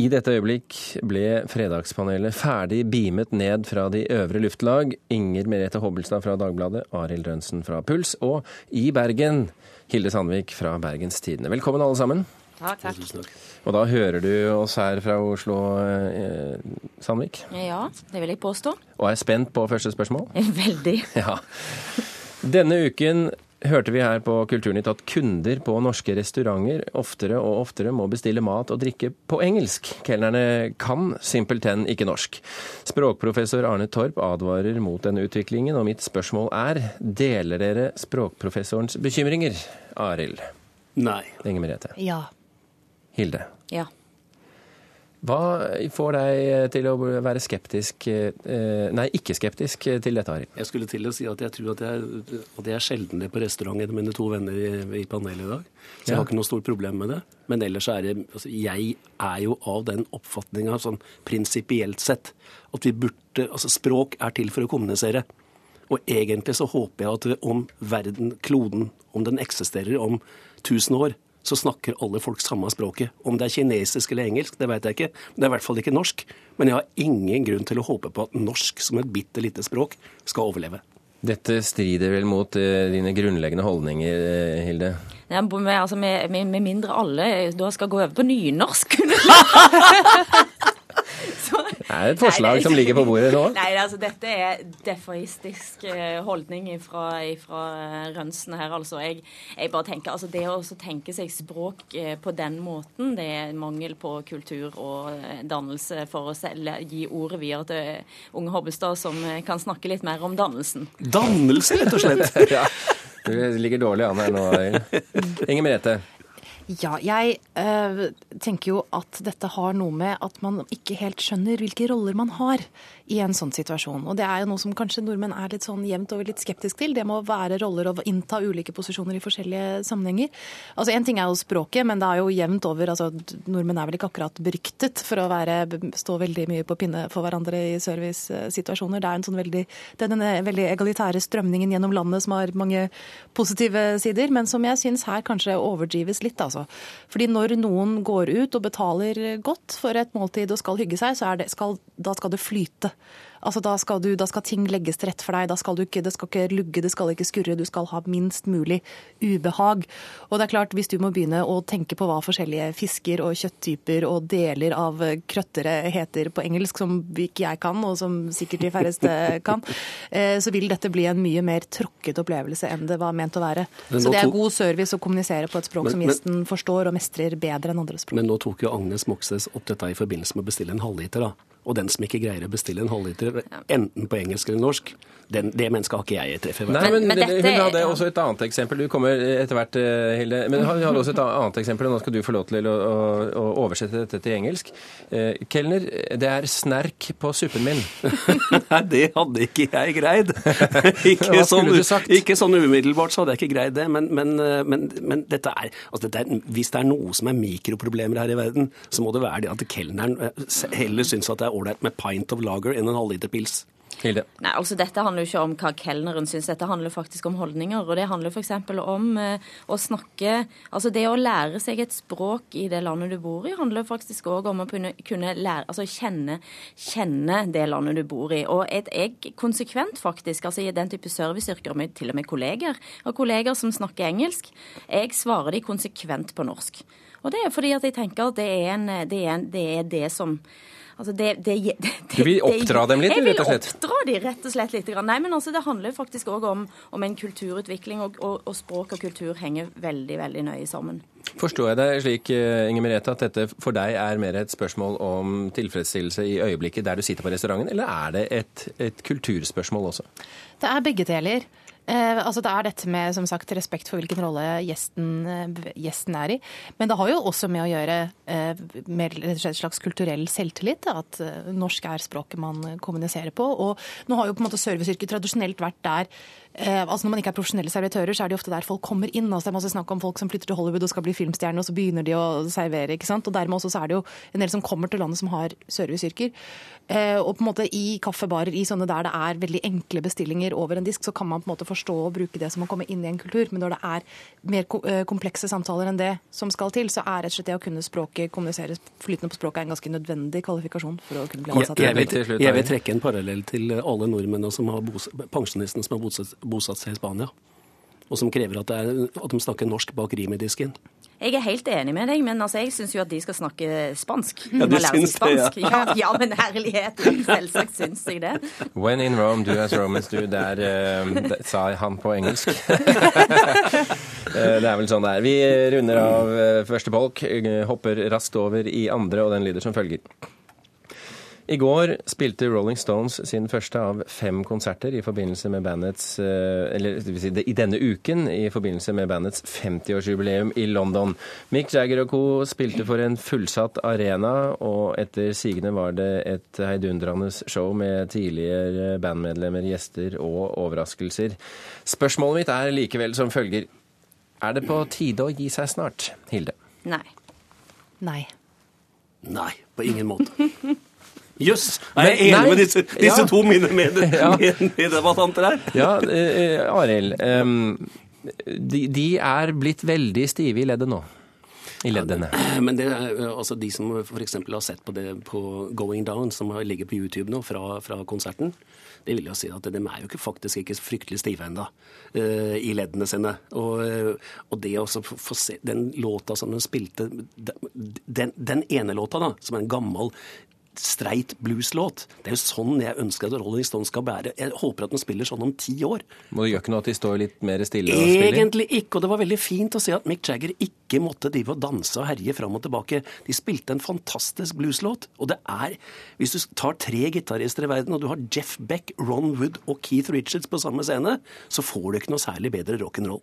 I dette øyeblikk ble Fredagspanelet ferdig beamet ned fra de øvre luftlag. Inger Merete Hobbelstad fra Dagbladet, Arild Rønsen fra Puls, og i Bergen, Hilde Sandvik fra Bergens Tidende. Velkommen alle sammen. Takk, takk. Og da hører du oss her fra Oslo, eh, Sandvik? Ja, det vil jeg påstå. Og er spent på første spørsmål? Veldig. Ja. Denne uken hørte vi her på Kulturnytt at kunder på norske restauranter oftere og oftere må bestille mat og drikke på engelsk. Kelnerne kan simpelthen ikke norsk. Språkprofessor Arne Torp advarer mot denne utviklingen, og mitt spørsmål er deler dere språkprofessorens bekymringer, Arild? Nei. Inger Merete? Ja. Hilde? Ja. Hva får deg til å være skeptisk eh, Nei, ikke skeptisk til dette, Arild? Jeg skulle til å si at jeg tror at jeg, at jeg er sjeldnere på restaurant med mine to venner i, i panelet i dag. Så jeg Ja. har ikke noe stort problem med det. Men ellers er det altså, Jeg er jo av den oppfatninga sånn prinsipielt sett at vi burde Altså språk er til for å kommunisere. Og egentlig så håper jeg at om verden, kloden, om den eksisterer om 1000 år, så snakker alle folk samme språket. Om det er kinesisk eller engelsk, det vet jeg ikke. Det er i hvert fall ikke norsk. Men jeg har ingen grunn til å håpe på at norsk som et bitte lite språk skal overleve. Dette strider vel mot eh, dine grunnleggende holdninger, eh, Hilde? Ja, med, altså, med, med, med mindre alle da skal gå over på nynorsk. Så- Det er et forslag Nei, som ligger på bordet nå. Nei, altså dette er defoistisk eh, holdning fra Rønsen her, altså. Jeg, jeg bare tenker, altså Det å også tenke seg språk eh, på den måten, det er mangel på kultur og eh, dannelse for å selge, gi ordet videre til unge Hobbestad, som eh, kan snakke litt mer om dannelsen. Dannelse, rett og slett. Ja, du ligger dårlig an her nå. Inger Merete. Ja, jeg øh, tenker jo at dette har noe med at man ikke helt skjønner hvilke roller man har i en sånn situasjon. Og det er jo noe som kanskje nordmenn er litt sånn jevnt over litt skeptisk til. Det må være roller og innta ulike posisjoner i forskjellige sammenhenger. Altså En ting er jo språket, men det er jo jevnt over altså Nordmenn er vel ikke akkurat beryktet for å være, stå veldig mye på pinne for hverandre i servicesituasjoner. Det er en sånn veldig, det er denne veldig egalitære strømningen gjennom landet som har mange positive sider, men som jeg syns her kanskje overdrives litt. altså. Fordi når noen går ut og betaler godt for et måltid og skal hygge seg, det, skal, da skal det flyte. Altså da skal, du, da skal ting legges til rette for deg. Da skal du ikke, det skal ikke lugge, det skal ikke skurre. Du skal ha minst mulig ubehag. Og det er klart, hvis du må begynne å tenke på hva forskjellige fisker og kjøtttyper og deler av krøttere heter på engelsk, som ikke jeg kan, og som sikkert de færreste kan, eh, så vil dette bli en mye mer tråkket opplevelse enn det var ment å være. Så det er god service å kommunisere på et språk Men- som men- gjesten forstår og mestrer bedre enn andre språk. Men nå tok jo Agnes Moxnes opp dette i forbindelse med å bestille en halvliter. da. Og den som ikke greier å bestille en halvliter, enten på engelsk eller norsk, den, det mennesket har ikke jeg treffet. i hvert Nei, men, men dette- Hun hadde også et annet eksempel. Du kommer etter hvert, eh, Hilde. Men hun hadde også et annet eksempel, og nå skal du få lov til å, å, å oversette dette til engelsk. Eh, Kelner, det er snerk på suppen min. Nei, det hadde ikke jeg greid. ikke, sånn, ikke sånn umiddelbart så hadde jeg ikke greid det, men, men, men, men dette er, altså dette er Hvis det er noe som er mikroproblemer her i verden, så må det være det at kelneren eh, heller syns at det er ålreit med pint of lager enn en halvliter pils. Hilde. Nei, altså Dette handler jo ikke om hva kelneren syns, dette handler faktisk om holdninger. Og det handler f.eks. om eh, å snakke Altså det å lære seg et språk i det landet du bor i, handler faktisk òg om å kunne, kunne lære, altså kjenne, kjenne det landet du bor i. Og et, jeg konsekvent faktisk, altså i den type serviceyrker, med til og med kolleger, og kolleger som snakker engelsk, jeg svarer de konsekvent på norsk. Og det er fordi at jeg tenker at det er, en, det er, en, det, er det som Altså det, det, det, Du vil oppdra dem litt, jeg rett og slett? Jeg vil oppdra dem rett og slett litt. Nei, men altså Det handler faktisk òg om, om en kulturutvikling, og, og, og språk og kultur henger veldig veldig nøye sammen. Forstår jeg deg slik, eh, Inger Merete, at dette for deg er mer et spørsmål om tilfredsstillelse i øyeblikket der du sitter på restauranten, eller er det et, et kulturspørsmål også? Det er begge deler. Eh, altså det er dette med som sagt, respekt for hvilken rolle gjesten, eh, gjesten er i. Men det har jo også med å gjøre eh, med slett slags kulturell selvtillit. At eh, norsk er språket man kommuniserer på. Og nå har jo på en måte serviceyrket tradisjonelt vært der altså Når man ikke er profesjonelle servitører, så er det ofte der folk kommer inn. altså Det er masse snakk om folk som flytter til Hollywood og skal bli filmstjerner, og så begynner de å servere. ikke sant? Og dermed også så er det jo en del som kommer til landet som har serviceyrker. Eh, og på en måte i kaffebarer i sånne der det er veldig enkle bestillinger over en disk, så kan man på en måte forstå og bruke det som å komme inn i en kultur. Men når det er mer eh, komplekse samtaler enn det som skal til, så er rett og slett det å kunne språket, kommunisere flytende på språket, en ganske nødvendig kvalifikasjon for å kunne bli ansatt. jeg, jeg, vil, jeg vil trekke en parallell til alle nordmennene som har bos, pensjonistene som har bosatt, bosatt seg i Spania. Og som krever at, det er, at de snakker norsk bak rimedisken. Jeg er helt enig med deg, men altså, jeg syns jo at de skal snakke spansk. Ja, du syns det, ja. ja. Ja, men herlighet, selvsagt syns jeg det. When in Rome, do as Romans do. Der eh, sa han på engelsk. Eh, det er vel sånn det er. Vi runder av eh, første bolk, eh, hopper raskt over i andre, og den lyder som følger. I går spilte Rolling Stones sin første av fem konserter i forbindelse med bandets eh, Eller det vil si, i denne uken i forbindelse med bandets 50-årsjubileum i London. Mick Jagger og co. spilte for en fullsatt arena, og etter sigende var det et heidundrende show med tidligere bandmedlemmer, gjester og overraskelser. Spørsmålet mitt er likevel som følger. Er det på tide å gi seg snart, Hilde? Nei. Nei. Nei, på ingen måte. Jøss! er jeg enig med disse, disse ja. to mine meddebattanter her? Ja, eh, Arild. ehm, de, de er blitt veldig stive i leddet nå. I leddene. Men det eh, altså de som f.eks. har sett på det på Going Down, som ligger på YouTube nå fra, fra konserten, det vil jo si at de er jo ikke, faktisk ikke fryktelig stive ennå i leddene sine. Og, eh, og det å få se den låta som de spilte den, den ene låta, da, som er en gammel streit blueslåt. Det er jo sånn jeg ønsker at Rolling Stones skal bære. Jeg håper at den spiller sånn om ti år. Men det gjør ikke noe at de står litt mer stille og spiller? Egentlig ikke, og det var veldig fint å se at Mick Jagger ikke måtte drive og danse og herje fram og tilbake. De spilte en fantastisk blueslåt, og det er Hvis du tar tre gitarister i verden, og du har Jeff Beck, Ron Wood og Keith Richards på samme scene, så får du ikke noe særlig bedre rock'n'roll.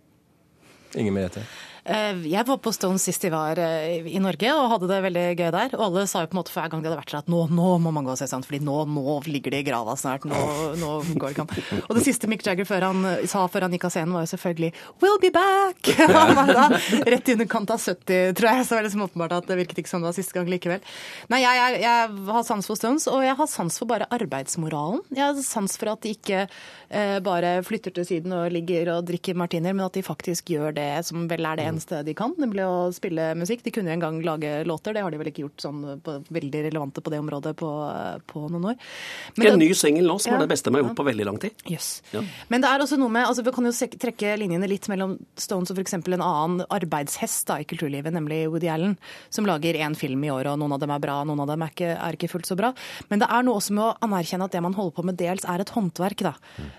Inger Merete. Eh, Jeg var på Stone sist de var eh, i Norge og hadde det veldig gøy der. Og alle sa jo på en måte hver gang de hadde vært der at nå, nå må man gå og se sånn, fordi nå, nå ligger de i grava snart. Nå, nå går det ikke. Og det siste Mick Jagger før han, sa før han gikk av scenen, var jo selvfølgelig 'We'll be back'! Da rett i underkant av 70, tror jeg. Så var det liksom åpenbart at det virket ikke som det var siste gang likevel. Nei, jeg, jeg, jeg har sans for Stones, og jeg har sans for bare arbeidsmoralen. Jeg har sans for at de ikke eh, bare flytter til siden og ligger og drikker martiner, men at de faktisk gjør det som vel er det eneste de kan, nemlig å spille musikk. De kunne jo en gang lage låter, det har de vel ikke gjort sånn på, veldig relevante på det området på, på noen år. Men En det- ny singel nå som Ja. er det beste de har gjort på veldig lang tid. Yes. Ja. Men det er også noe med, altså vi kan jo trekke linjene litt mellom Stones og f.eks. en annen arbeidshest da, i kulturlivet, nemlig Woody Allen, som lager én film i året, og noen av dem er bra, noen av dem er ikke, er ikke fullt så bra. Men det er noe også med å anerkjenne at det man holder på med dels er et håndverk. da.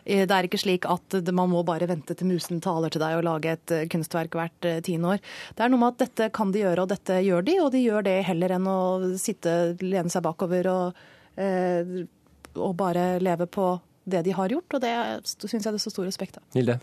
Eh, Det er ikke slik at man må bare vente til musen taler til deg og lage et eh, kunstverk hvert eh. Det er noe med at dette kan de gjøre, og dette gjør de, og de gjør det heller enn å sitte, lene seg bakover og, eh, og bare leve på det de har gjort, og det syns jeg det står stor respekt av. Hilde?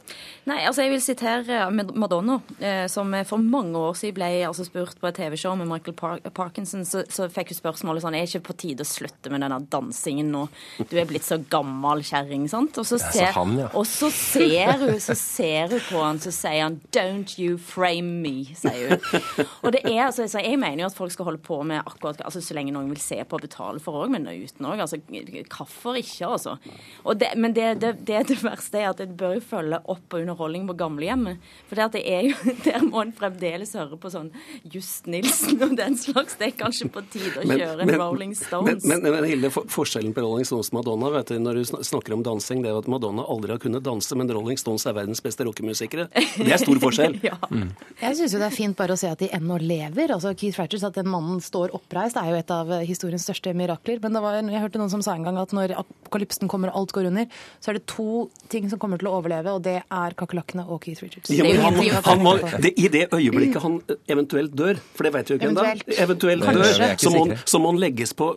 Nei, altså Jeg vil sitere Mad- Madonna, eh, som for mange år siden ble altså spurt på et TV-show med Michael Park Parkinson. Så, så fikk hun spørsmålet sånn Er ikke på tide å slutte med denne dansingen nå? Du er blitt så gammel kjerring, sant? Og så, så ser, han, ja. og så ser hun så ser hun på han, så sier han 'Don't you frame me', sier hun. Og det er altså, så Jeg mener jo at folk skal holde på med akkurat altså så lenge noen vil se på og betale for òg, men uten òg. Altså, Hvorfor ikke, altså? Og det, men det, det, det, det verste er at det bør jo følge opp på underholdning på gamlehjemmet. For det, at det er jo, der må en fremdeles høre på sånn Just Nilsen og den slags. Det er kanskje på tide å kjøre en Rolling Stones. Men, men, men Hilde, for, forskjellen på Rolling Stones og Madonna vet du, når du snakker om dansing, det er at Madonna aldri har kunnet danse, men Rolling Stones er verdens beste rockemusikere. Det er stor forskjell. ja. Jeg syns jo det er fint bare å se at de ennå lever. Altså Keith Ratchers, At den mannen står oppreist, er jo et av historiens største mirakler. Men det var, jeg hørte noen som sa en gang at når apokalypsen kommer og alt går under, så er det to ting som kommer til å overleve, og det er kakerlakkene og Keith Richards. Ja, men han, han må, det, I det øyeblikket han eventuelt dør, for det vet vi jo ikke ennå, Eventuelt. dør, så må, han- så må han legges på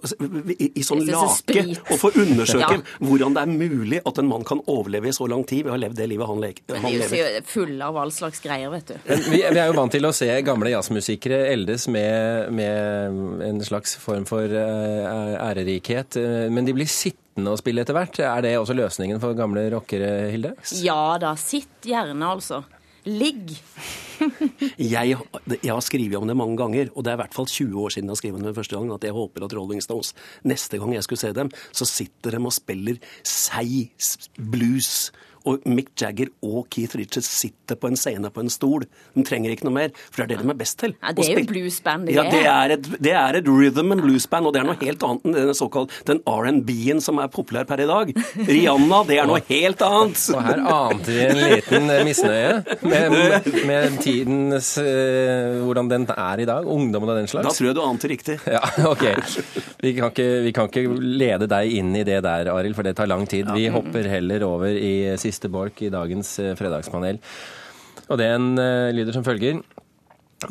i, i sånn lake og få undersøke Ja. hvordan det er mulig at en mann kan overleve i så lang tid ved å ha levd det livet han, le Men han de er jo fulle av all slags greier, vet du. Vi, vi er jo vant til å se gamle jazzmusikere eldes med, med en slags form for eh, ærerikhet, eh, men de blir sittende og spille etter hvert. Er det også løsningen for gamle rockere, Hilde? Ja da, sitt gjerne, altså. Ligg. Jeg, jeg har skrevet om det mange ganger, og det er i hvert fall 20 år siden jeg har skrevet om det første gang, at jeg håper at Rolling Stones, neste gang jeg skulle se dem, så sitter de og spiller seig blues og Mick Jagger og Keith Richards sitter på en scene på en stol. De trenger ikke noe mer, for det er det de er best til. Ja, det er jo bluesband, det Ja, det er. et, det er et rhythm and bluesband, og det er noe helt annet enn den såkalt den R&B-en som er populær per i dag. Rihanna, det er noe helt annet. Og her ante vi en liten misnøye med, med tidens eh, Hvordan den er i dag. Ungdommen og den slags. Da tror jeg du ante riktig. Ja, ok. Vi kan, ikke, vi kan ikke lede deg inn i det der, Arild, for det tar lang tid. Vi hopper heller over i siste bolk i dagens eh, fredagspanel. Og den eh, lyder som følger.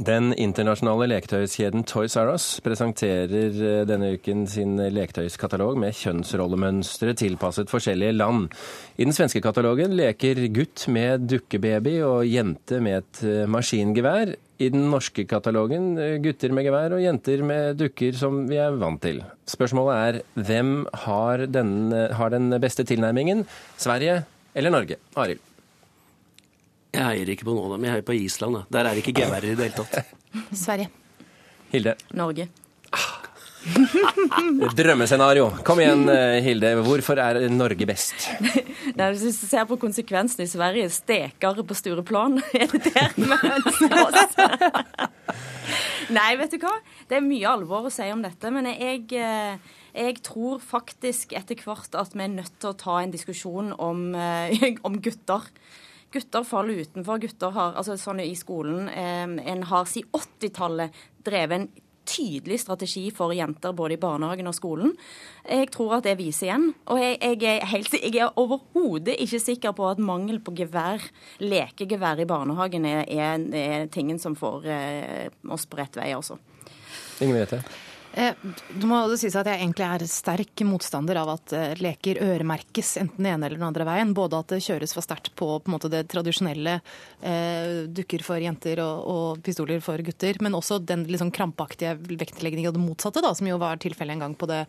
Den internasjonale leketøyskjeden Toys R Us presenterer eh, denne uken sin leketøyskatalog med kjønnsrollemønstre tilpasset forskjellige land. I den svenske katalogen leker gutt med dukkebaby og jente med et maskingevær. I den norske katalogen gutter med gevær og jenter med dukker som vi er vant til. Spørsmålet er hvem har den, eh, har den beste tilnærmingen? Sverige eller Norge? Arild. Jeg heier ikke på noen av dem. Jeg heier på Island. Da. Der er det ikke geværer i det hele tatt. Sverige. Hilde. Norge. Drømmescenario. Kom igjen, eh, Hilde. Hvorfor er Norge best? Nei, hvis du ser på konsekvensene i Sverige, stekere på Stureplan, er det der vi ønsker oss? Nei, vet du hva? Det er mye alvor å si om dette, men jeg, eh, jeg tror faktisk etter hvert at vi er nødt til å ta en diskusjon om, eh, om gutter. Gutter faller utenfor. Gutter har, altså sånn i skolen, En har siden 80-tallet drevet en tydelig strategi for jenter både i barnehagen og skolen. Jeg tror at det viser igjen. Og jeg, jeg er, er overhodet ikke sikker på at mangel på gevær, lekegevær i barnehagen, er, er, er tingen som får eh, oss på rett vei, altså. Vet Eh, må det sies at jeg egentlig er sterk motstander av at eh, leker øremerkes enten den ene eller den andre veien. Både at det kjøres for sterkt på, på en måte, det tradisjonelle eh, dukker for jenter og, og pistoler for gutter, men også den liksom krampaktige vektleggingen av det motsatte, da, som jo var tilfellet en gang på det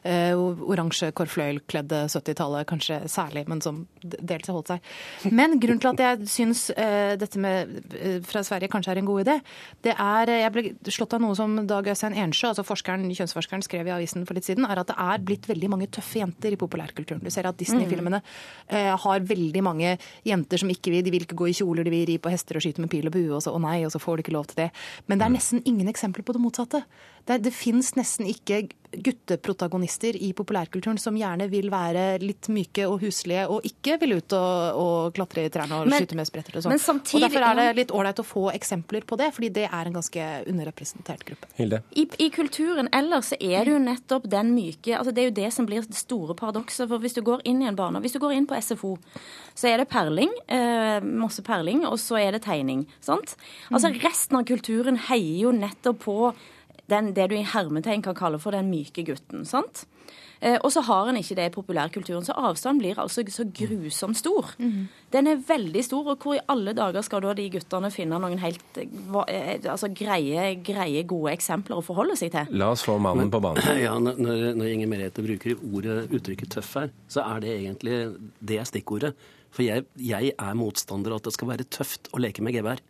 oransje korfløyelkledde 70-tallet, kanskje særlig, men som dels har holdt seg. Men grunnen til at jeg syns eh, dette med fra Sverige kanskje er en god idé, det er Jeg ble slått av noe som Dag Øystein Ensjø, altså forskeren, kjønnsforskeren, skrev i avisen for litt siden, er at det er blitt veldig mange tøffe jenter i populærkulturen. Du ser at Disney-filmene eh, har veldig mange jenter som ikke vil, de vil ikke gå i kjoler, de vil ri på hester og skyte med pil og bue, og så å nei, og så får de ikke lov til det. Men det er nesten ingen eksempler på det motsatte. Det, det fins nesten ikke gutteprotagonister i populærkulturen som gjerne vil være litt myke og huslige og ikke vil ut og, og klatre i trærne og Men- skyte med spretter og sånn. samtidig- og Derfor er det litt ålreit å få eksempler på det, fordi det er en ganske underrepresentert gruppe. Hilde. I, I kulturen ellers så er det jo nettopp den myke altså Det er jo det som blir det store paradokset. For hvis du går inn i en barne, hvis du går inn på SFO, så er det perling, eh, masse perling, og så er det tegning. sant? Altså Resten av kulturen heier jo nettopp på den, det du i hermetegn kan kalle for den myke gutten. sant? Eh, og så har en ikke det i populærkulturen, så avstanden blir altså så grusomt stor. Den er veldig stor, og hvor i alle dager skal da de guttene finne noen helt eh, hva- eh, altså, greie, greie, gode eksempler å forholde seg til? La oss få mannen på banen. Ja, når, når når Inger Merete bruker ordet, uttrykket 'tøff' her, så er det egentlig det er stikkordet. For jeg, jeg er motstander av at det skal være tøft å leke med gevær.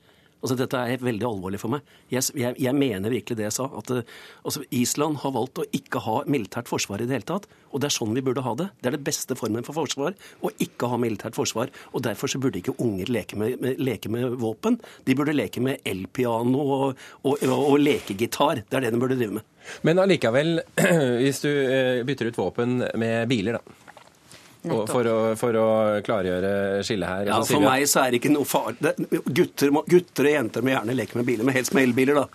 Altså, dette er veldig alvorlig for meg. Jeg, jeg, jeg mener virkelig det jeg sa. At eh, altså, Island har valgt å ikke ha militært forsvar i det hele tatt. Og det er sånn vi burde ha det. Det er det beste formen for forsvar å ikke ha militært forsvar. Og derfor så burde ikke unger leke med, med, leke med våpen. De burde leke med elpiano og, og, og, og lekegitar. Det er det de burde drive med. Men allikevel, hvis du eh, bytter ut våpen med biler, da. Og for, å, for å klargjøre skillet her. Ja, For meg så er det ikke noe farlig. Gutter, gutter og jenter må gjerne leke med biler, men helst med elbiler, da.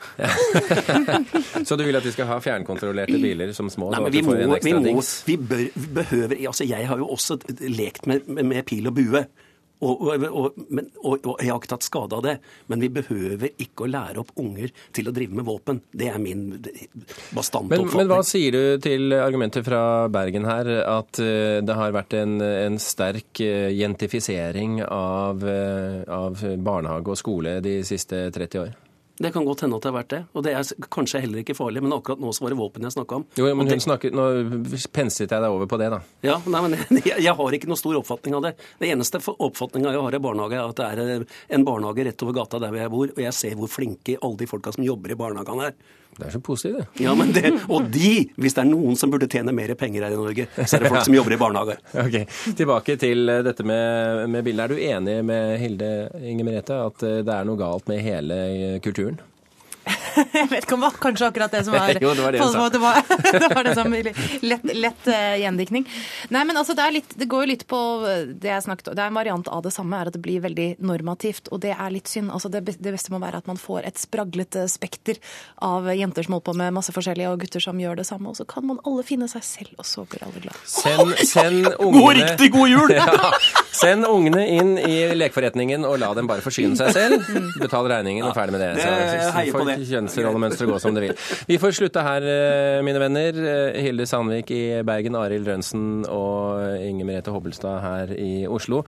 Så du vil at vi skal ha fjernkontrollerte biler som små? Nei, men vi må, en vi, må, vi, bør, vi behøver Altså, jeg har jo også lekt med, med, med pil og bue. Og, og, og, men, og, jeg har ikke tatt skade av det, men vi behøver ikke å lære opp unger til å drive med våpen. Det er min bastante Men, oppfatning. men hva sier du til argumentet fra Bergen her, at eh, det har vært en, en sterk eh, jentifisering av, eh, av barnehage og skole de siste 30 år? Det kan godt hende at det har vært det, og det er kanskje heller ikke farlig, men akkurat nå så var det våpen jeg snakka om. Jo, men hun snakket, Nå penslet jeg deg over på det, da. Ja, nei, men jeg, jeg har ikke noe stor oppfatning av det. Det eneste oppfatninga jeg har i barnehage, er at det er eh, en barnehage rett over gata der hvor jeg bor, og jeg ser hvor flinke alle de folka som jobber i barnehagene er. Det er så positivt, det. Ja, men det, Og de, hvis det er noen som burde tjene mer penger her i Norge, så er det folk som jobber i barnehage. Ok, Tilbake til eh, dette med, med bildet. Er du enig med Hilde Inger Merete at eh, det er noe galt med hele kulturen? Jeg vet ikke om det var kanskje akkurat det som var Jo, det var det hun sa. Det var, det var det som lett, lett uh, gjendiktning. Nei, men altså, det, er litt, det går jo litt på det jeg snakket om. Det er en variant av det samme, er at det blir veldig normativt. Og det er litt synd. Altså, det, det beste må være at man får et spraglete spekter av jenter som holder på med masse forskjellige, og gutter som gjør det samme. Og så kan man alle finne seg selv, og så blir alle glade. Send, send God, riktig god jul! ja, Send ungene inn i lekeforretningen og la dem bare forsyne seg selv. Betal regningen og ferdig med det. det- jeg heier på kjønnsrollemønsteret gå som det vil. Vi får slutte her, eh, mine venner. Eh, Hilde Sandvik i Bergen, Arild Rønsen og Inger Merete Hobbelstad her i Oslo.